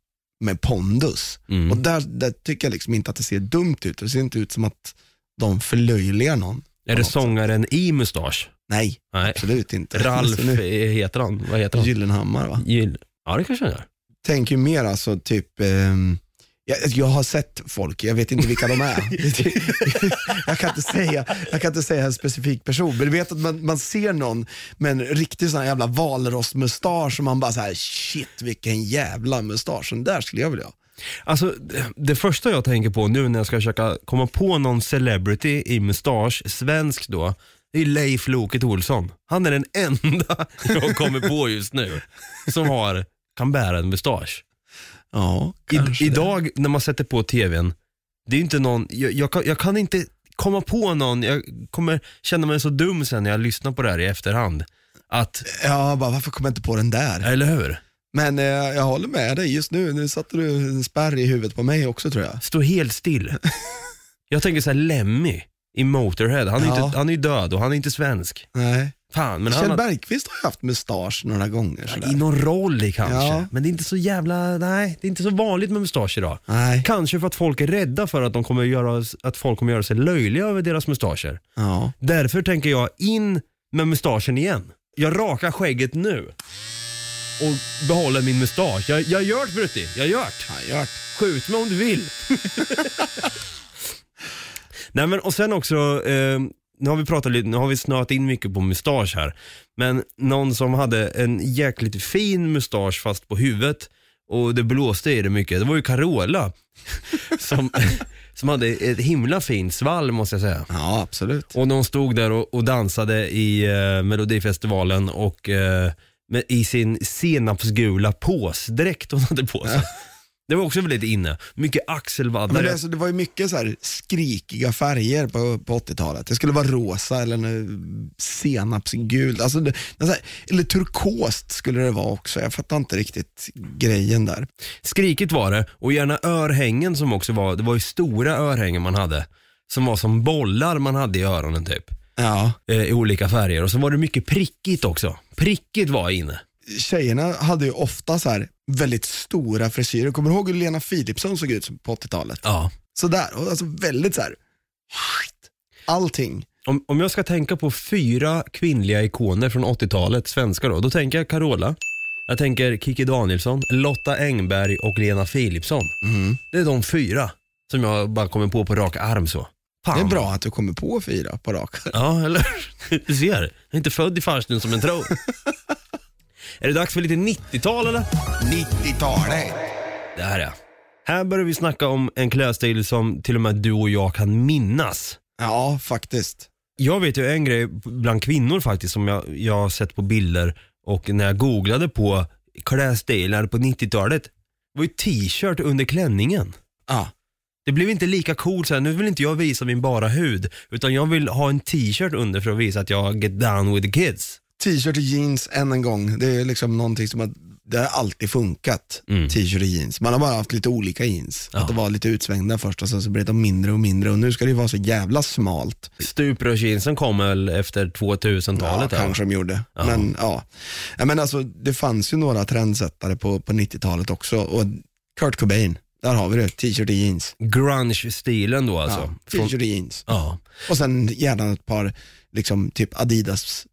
med pondus. Mm. Och där, där tycker jag liksom inte att det ser dumt ut. Det ser inte ut som att de förlöjligar någon. Är det sångaren i mustasch? Nej, Nej. absolut inte. Ralf Så nu- eh, heter han. Vad heter han? Gyllenhammar va? Gyll- Ja det kanske han gör. Tänker ju mer alltså typ, ehm, jag, jag har sett folk, jag vet inte vilka de är. jag, kan inte säga, jag kan inte säga en specifik person, men du vet att man, man ser någon med en riktig sån här jävla valrossmustasch och man bara så här: shit vilken jävla mustasch, den där skulle jag vilja ha. Alltså, det, det första jag tänker på nu när jag ska försöka komma på någon celebrity i mustasch, svensk då, det är Leif Loket Olsson. Han är den enda jag kommer på just nu som har, kan bära en mustasch. Ja, I, det. idag när man sätter på tvn, det är inte någon, jag, jag, kan, jag kan inte komma på någon, jag kommer känna mig så dum sen när jag lyssnar på det här i efterhand. Att, Ja, bara varför kom jag inte på den där? eller hur? Men eh, jag håller med dig just nu, nu satte du en spärr i huvudet på mig också tror jag. Stå helt still. Jag tänker så här Lemmy i Motorhead, han är, Ja. inte, han är ju död och han är inte svensk. Nej. Fan, men han Kjell har, Bergqvist har ju haft mustasch några gånger. Sådär. i någon roll i kanske. Ja. Men det är inte så jävla, nej, det är inte så vanligt med mustasch idag. Nej. Kanske för att folk är rädda för att, de kommer göra, att folk kommer göra sig löjliga över deras mustascher. Ja. Därför tänker jag in med mustaschen igen. Jag rakar skägget nu. Och behåller min mustasch. Jag, jag gör det Brutti, jag gör det. Ja. Skjut mig om du vill. Nej men och sen också, eh, nu har vi pratat lite, nu har vi snöat in mycket på mustasch här. Men någon som hade en jäkligt fin mustasch fast på huvudet och det blåste i det mycket, det var ju Carola. som, som hade ett himla fint svall måste jag säga. Ja, absolut. Och hon stod där och, och dansade i eh, Melodifestivalen och eh, med, i sin senapsgula påsdräkt hon hade på sig. Det var också väldigt inne. Mycket Men axelvaddare. det, alltså, det var ju mycket så här skrikiga färger på, på 80-talet. Det skulle vara rosa eller en senapsgult. Alltså det, det är så här, eller turkost skulle det vara också. Jag fattar inte riktigt grejen där. Skrikigt var det och gärna örhängen som också var, det var ju stora örhängen man hade. Som var som bollar man hade i öronen typ. Ja. Eh, I olika färger. Och så var det mycket prickigt också. Prickigt var inne. Tjejerna hade ju ofta så här väldigt stora frisyrer. Kommer du ihåg hur Lena Philipsson såg ut på 80-talet? Ja. Sådär, och alltså väldigt så här. allting. Om, om jag ska tänka på fyra kvinnliga ikoner från 80-talet, svenska då, då tänker jag Carola. Jag tänker Kiki Danielsson, Lotta Engberg och Lena Philipsson. Det är de fyra som jag bara kommer på på rak arm så. Fan. Det är bra att du kommer på fyra på rak Ja, eller Du ser, jag är inte född i farstun som en tror. är det dags för lite 90-tal eller? 90-talet. Det här är. Här börjar vi snacka om en klädstil som till och med du och jag kan minnas. Ja, faktiskt. Jag vet ju en grej bland kvinnor faktiskt som jag, jag har sett på bilder och när jag googlade på klädstilar på 90-talet var ju t-shirt under klänningen. Ja. Det blev inte lika coolt så här, nu vill inte jag visa min bara hud utan jag vill ha en t-shirt under för att visa att jag get down with the kids. T-shirt och jeans än en gång, det är liksom någonting som att det har alltid funkat. Mm. T-shirt och jeans. Man har bara haft lite olika jeans. Ja. Att det var lite utsvängda först och sen så blev de mindre och mindre och nu ska det ju vara så jävla smalt. Stuprörsjeansen kom väl efter 2000-talet? ja, här, kanske de gjorde. Ja. Men ja. ja men alltså, det fanns ju några trendsättare på, på 90-talet också och Kurt Cobain, där har vi det. T-shirt och jeans. Grunge-stilen då alltså. ja, T-shirt och jeans. ja. Och sen gärna ett par liksom typ Adidas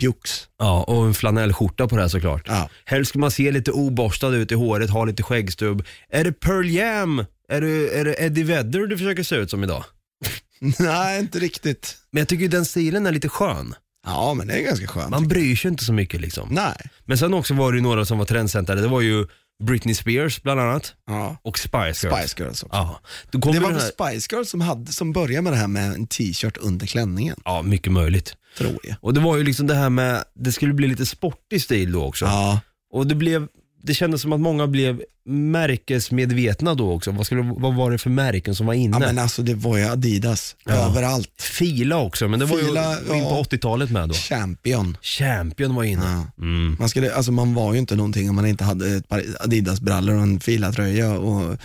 pjux. ja, och en flanellskjorta på det här såklart. Ja. Helst ska man se lite oborstad ut i håret, ha lite skäggstubb. Är det Pearl Jam? Är det, är det Eddie Vedder du försöker se ut som idag? Nej, inte riktigt. Men jag tycker den stilen är lite skön. Ja, men det är ganska skönt. Man bryr sig inte så mycket liksom. Nej. Men sen också var det ju några som var trendsättare. Det var ju Britney Spears bland annat Ja. och Spice Girls. Spice Girls också. Ja, då kom Det var den väl här... Spice Girls som, hade, som började med det här med en t-shirt under klänningen, Ja, mycket möjligt. tror jag. Och det var ju liksom det här med, det skulle bli lite sportig stil då också. Ja, Och det blev, det kändes som att många blev märkesmedvetna då också. Vad, skulle, vad var det för märken som var inne? ja men alltså det var ju Adidas Ja. överallt. Fila också, men det var Fila, ju in på ja. 80-talet med då. Champion. Champion var inne. Ja. Mm. Man, skulle, alltså man var ju inte någonting om man inte hade ett par Adidas-brallor och en filatröja och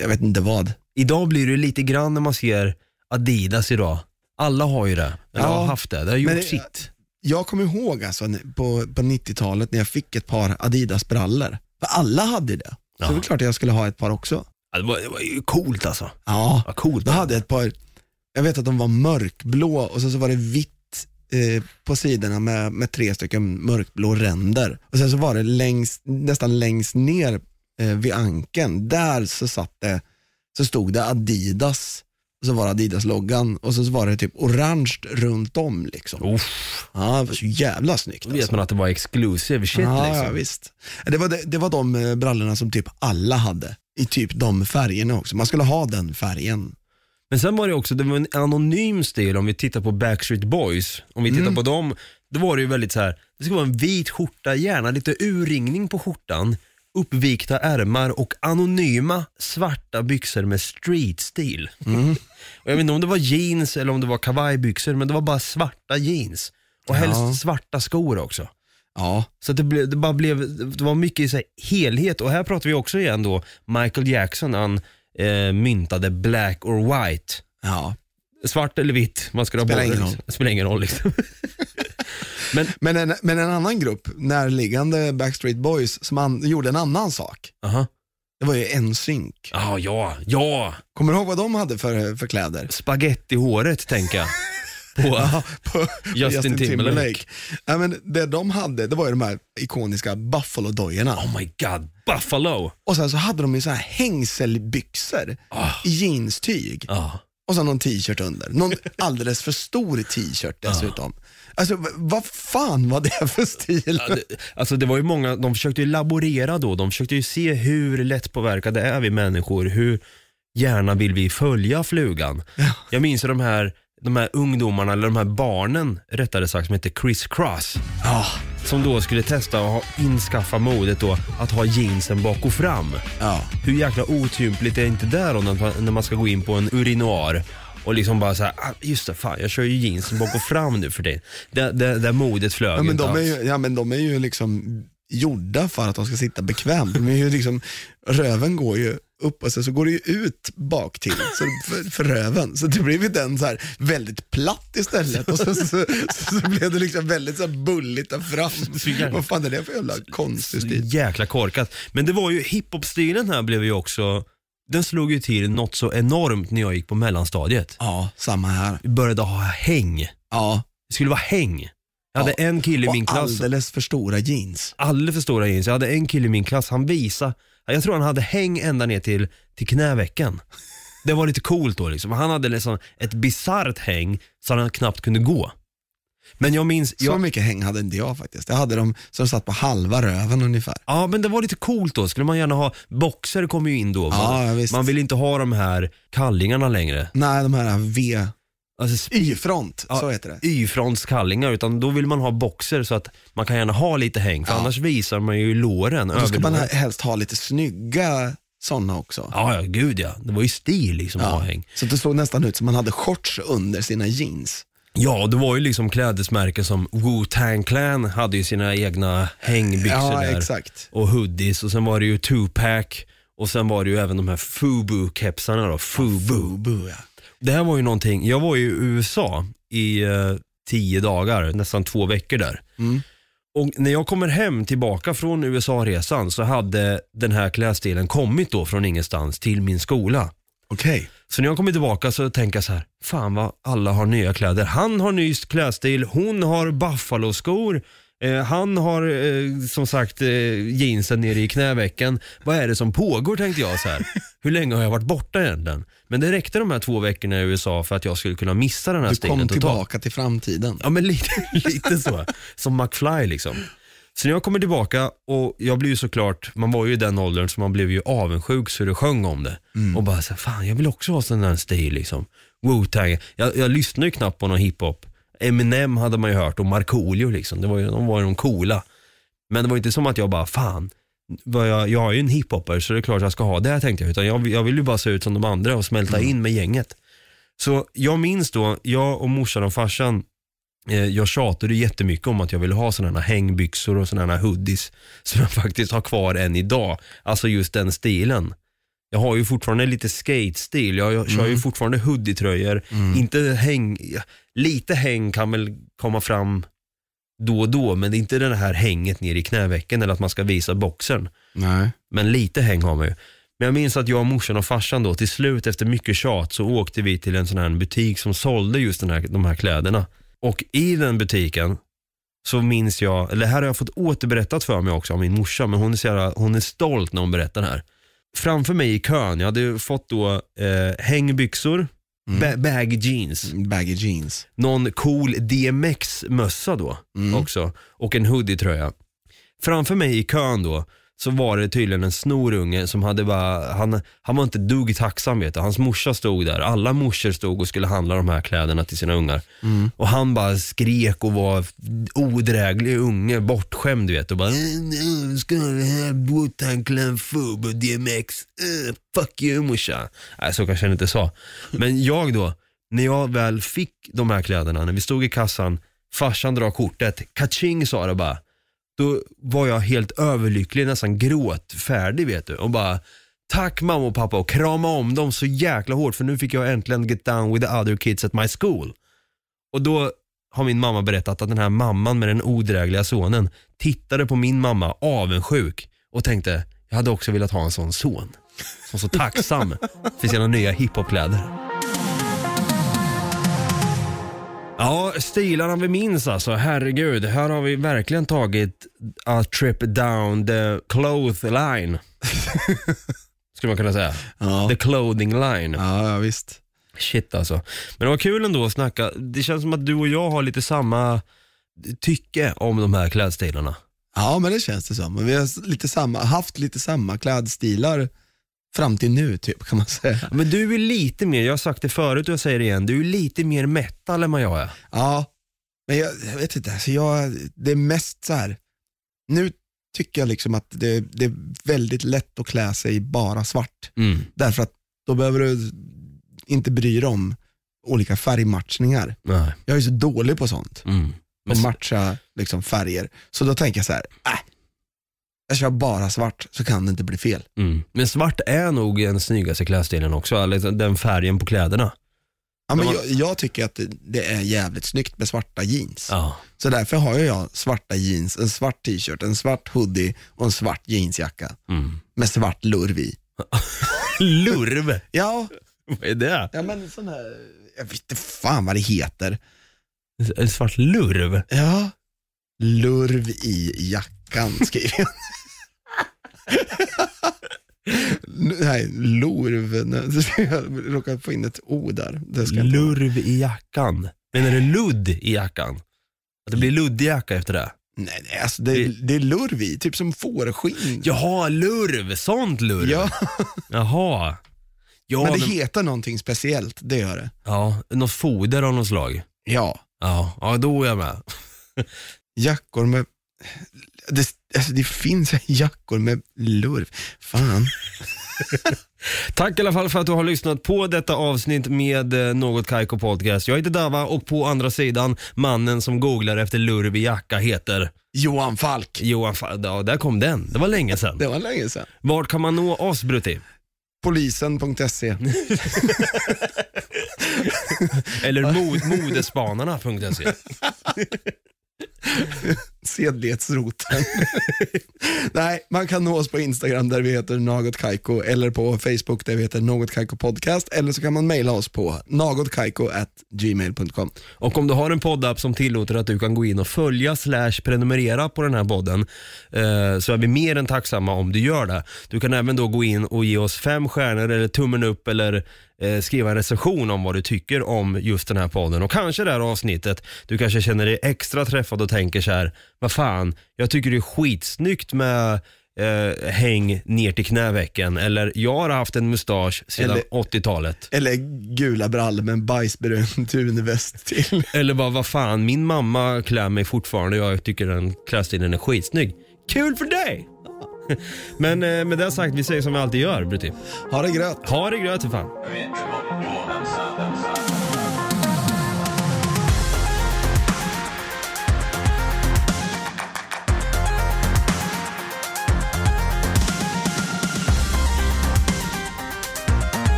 jag vet inte vad. Idag blir det lite grann när man ser Adidas idag. Alla har ju det, eller Ja. har haft det. Det har gjort Men sitt. Jag kommer ihåg alltså på, på 90-talet när jag fick ett par Adidas-brallor. För alla hade det. Ja. Så det är klart att jag skulle ha ett par också. Ja, det, var, det var ju coolt alltså. Ja, Ja, coolt. då hade jag ett par, jag vet att de var mörkblå och sen så var det vitt eh, på sidorna med, med tre stycken mörkblå ränder. Och sen så var det längst, nästan längst ner eh, vid ankeln, där så satt det, så stod det Adidas, så var det Adidas-loggan och så var det typ orange runt om liksom. Uff, Ja, det var så jävla snyggt då vet man att det var exclusive shit ja, liksom. ja, visst. Det var, det, det var de eh, brallorna som typ alla hade, i typ de färgerna också. Man skulle ha den färgen. Men sen var det också, det var en anonym stil om vi tittar på Backstreet Boys. Om vi tittar Mm. på dem, då var det ju väldigt så här. det ska vara en vit skjorta, gärna lite urringning på skjortan, uppvikta ärmar och anonyma svarta byxor med street-stil. Mm. och jag vet inte om det var jeans eller om det var kavajbyxor, men det var bara svarta jeans. Och helst Ja. svarta skor också. Ja, Så att det, blev, det bara blev, det var mycket så här, helhet och här pratar vi också igen då Michael Jackson, han eh, myntade black or white. ja. Svart eller vitt, man ska ha Spelar båda, ingen liksom. Spelar ingen roll liksom. Men en, men en annan grupp, närliggande Backstreet Boys, som an, gjorde en annan sak. Aha. Det var ju NSYNC. Ah, ja, ja. Kommer du ihåg vad de hade för, för kläder? Spaghetti-håret tänker jag. På, På Justin Timberlake. Ja, men det de hade, det var ju de här ikoniska Buffalo-dojorna. oh my god, Buffalo. Och sen så hade de ju så här hängselbyxor Ah. i jeanstyg. Ja. Och så någon t-shirt under. Någon alldeles för stor t-shirt dessutom. Alltså vad fan var det för stil? Ja, det, alltså det var ju många, de försökte ju laborera då, de försökte ju se hur lättpåverkade är vi människor, hur gärna vill vi följa flugan. Jag minns ju de här, de här ungdomarna, eller de här barnen rättare sagt, som heter Chris Cross. Ja, Som då skulle testa att ha, inskaffa modet då att ha jeansen bak och fram. ja. Hur jäkla otympligt är inte det då när man- när man ska gå in på en urinoar och liksom bara såhär, ah, just det, fan jag kör ju jeansen bak och fram nu för det. Det, det, det modet flög Ja, men inte de är alls. ju, ja men de är ju liksom gjorda för att de ska sitta bekvämt. De är ju liksom, röven går ju upp och sen så går det ju ut bak till så för, för röven. Så det blev ju den så här väldigt platt istället och så, så, så, så blev det liksom väldigt så här bulligt där fram. Vad fan är det för jävla konstig stil? jäkla korkat. Men det var ju, hiphop-stilen här blev ju också, den slog ju till något så enormt när jag gick på mellanstadiet. Ja, samma här. Vi började ha häng. Ja, Det skulle vara häng. Jag hade en kille i min klass, alldeles för stora jeans. alldeles för stora jeans. Jag hade en kille i min klass, han visade, jag tror han hade häng ända ner till, till knävecken. Det var lite coolt då liksom. Han hade liksom ett bisarrt häng så han knappt kunde gå. Men jag minns, Så jag, mycket häng hade inte jag faktiskt. Jag hade dem som satt på halva röven ungefär. ja men det var lite coolt då. Skulle man gärna ha, boxer kom ju in då. Ja, man, ja, visst. man vill inte ha de här kallingarna längre. Nej, de här V, Alltså Y-front, Ja, så heter det. Y-frontskallingar utan då vill man ha boxer så att man kan gärna ha lite häng för Ja. annars visar man ju låren. Då ska man helst ha lite snygga sådana också. Ja, ja, gud ja. Det var ju stil liksom att ha häng. Så det såg nästan ut som man hade shorts under sina jeans. Ja, det var ju liksom klädesmärken som Wu-Tang Clan hade ju sina egna hängbyxor Ja, där. exakt. Och hoodies och sen var det ju Tupac och sen var det ju även de här Fubu-kepsarna då. Fubu. Fubu, ja. Det här var ju någonting, jag var ju i USA i eh, tio dagar, nästan två veckor där. Mm. Och när jag kommer hem tillbaka från USA-resan så hade den här klädstilen kommit då från ingenstans till min skola. Okej. Så när jag kommer tillbaka så tänker jag så här, fan vad alla har nya kläder. Han har ny klädstil, hon har buffalo-skor, Eh, han har eh, som sagt eh, jeansen nere i knävecken. Vad är det som pågår tänkte jag så här. Hur länge har jag varit borta egentligen? Men det räckte de här två veckorna i USA för att jag skulle kunna missa den här Du stilen kom totalt. tillbaka till framtiden. Ja men lite, lite så. Som McFly liksom. Så när jag kommer tillbaka och jag blir ju såklart, man var ju i den åldern så man blev ju avundsjuk så det sjöng om det. Och bara så här, fan jag vill också ha sån där stil liksom. Wu-Tang. Jag, jag lyssnade ju knappt på någon hiphop. Eminem hade man ju hört och Markoolio liksom, det var ju, de var ju de coola. Men det var inte som att jag bara, fan, jag, jag är ju en hiphopper så det är klart jag ska ha det här tänkte jag. Utan jag, jag vill ju bara se ut som de andra och smälta in med gänget. Så jag minns då, jag och morsan och farsan, jag tjatade jättemycket om att jag ville ha sådana här hängbyxor och sådana här hoodies som jag faktiskt har kvar än idag. Alltså just den stilen. Jag har ju fortfarande lite skate-stil, jag, jag kör ju fortfarande hoodie-tröjor. Inte häng, lite häng kan väl komma fram då och då, men det är inte det här hänget ner i knävecken eller att man ska visa boxen. Nej. Men lite häng har man ju. Men jag minns att jag, morsan och farsan då till slut efter mycket tjat så åkte vi till en sån här butik som sålde just den här, de här kläderna. Och i den butiken så minns jag, eller här har jag fått återberättat för mig också av min morsa, men hon är, så jävla, hon är stolt när hon berättar det här. Framför mig i kön, jag hade fått då eh, hängbyxor, ba- baggy jeans, Baggy jeans. någon cool DMX-mössa då också och en hoodie-tröja. Framför mig i kön då så var det tydligen en snorunge som hade bara, han, han var inte dugg tacksam vet du. Hans morsa stod där, alla morsor stod och skulle handla de här kläderna till sina ungar. Och han bara skrek och var odräglig unge, bortskämd du vet och bara "Eh, Ska du ha Wu-Tang Fub och DMX? Eh, fuck you morsa. Nej så kanske jag inte sa. Men jag då, när jag väl fick de här kläderna, när vi stod i kassan, farsan drar kortet, kaching sa det bara. Då var jag helt överlycklig, nästan gråtfärdig vet du. Och bara, tack mamma och pappa och krama om dem så jäkla hårt för nu fick jag äntligen get down with the other kids at my school. Och då har min mamma berättat att den här mamman med den odrägliga sonen tittade på min mamma avundsjuk och tänkte, jag hade också velat ha en sån son. Som så tacksam för sina nya hiphopkläder. Ja, stilarna vi minns alltså. Herregud, här har vi verkligen tagit a trip down the cloth line. Skulle man kunna säga. Ja. The clothing line. Ja, ja, visst. Shit alltså. Men det var kul ändå att snacka. Det känns som att du och jag har lite samma tycke om de här klädstilarna. Ja, men det känns det som. Vi har lite samma, haft lite samma klädstilar fram till nu, typ, kan man säga. Men du är lite mer, jag har sagt det förut och jag säger det igen, du är lite mer metal än vad jag är. Ja, men jag, jag vet inte, alltså jag, det är mest så här. nu tycker jag liksom att det, det är väldigt lätt att klä sig bara svart. Mm. Därför att då behöver du inte bry dig om olika färgmatchningar. Nej. Jag är så dålig på sånt. Mm. Att matcha liksom, färger. Så då tänker jag så här, äh, jag kör bara svart så kan det inte bli fel. Mm. Men svart är nog den snyggaste klädstilen också, eller den färgen på kläderna. Ja, men jag, jag tycker att det, det är jävligt snyggt med svarta jeans. Ja. Så därför har jag svarta jeans, en svart t-shirt, en svart hoodie och en svart jeansjacka Mm. med svart lurv i. Lurv, Ja, vad är det? ja men sån här, jag vet inte fan vad det heter. En svart lurv? Ja, lurv i jackan skriver. Nej. Nej, Jag råkade få in ett o där. Det ska jag inte vara. Lurv i jackan. Menar du ludd i jackan? Att det blir luddig jacka efter det? Nej, nej alltså det, det är lurv i, typ som fårskinn. Jaha, lurv, sånt lurv. Ja, Jaha. Ja, men det heter någonting speciellt, det gör det. ja, något foder av något slag. Ja, Ja, ja då är jag med. jackor med, det, alltså det finns jackor med lurv. Fan. Tack i alla fall för att du har lyssnat på detta avsnitt med eh, Något Kaiko Podcast. Jag heter Dava och på andra sidan, mannen som googlar efter lurv i jacka heter Johan Falk. Johan Fa- Ja, där kom den. Det var länge sedan. Det var länge sedan. Vart kan man nå oss Brutti? Polisen.se. Eller mod, modespanarna.se sedlighetsroten. Nej, man kan nå oss på Instagram där vi heter Något Kaiko eller på Facebook där vi heter Något Kaiko Podcast eller så kan man mejla oss på nagotkaiko@gmail.com. Och om du har en poddapp som tillåter att du kan gå in och följa slash prenumerera på den här podden eh, så är vi mer än tacksamma om du gör det. Du kan även då gå in och ge oss fem stjärnor eller tummen upp eller eh, skriva en recension om vad du tycker om just den här podden och kanske det här avsnittet. Du kanske känner dig extra träffad och tänker så här, vad fan, jag tycker det är skitsnyggt med eh, häng ner till knävecken eller jag har haft en mustasch sedan Eller- 80-talet. Eller gula brallor med en bajsbrun tunväst till. Eller bara, vad fan, min mamma klär mig fortfarande och jag tycker den klädstilen är skitsnygg. Kul för dig! Men eh, med det sagt, vi säger som vi alltid gör, Brutti. Ha det gröt. Ha det gröt för fan.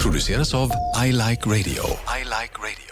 Produceras av I Like Radio. I like radio.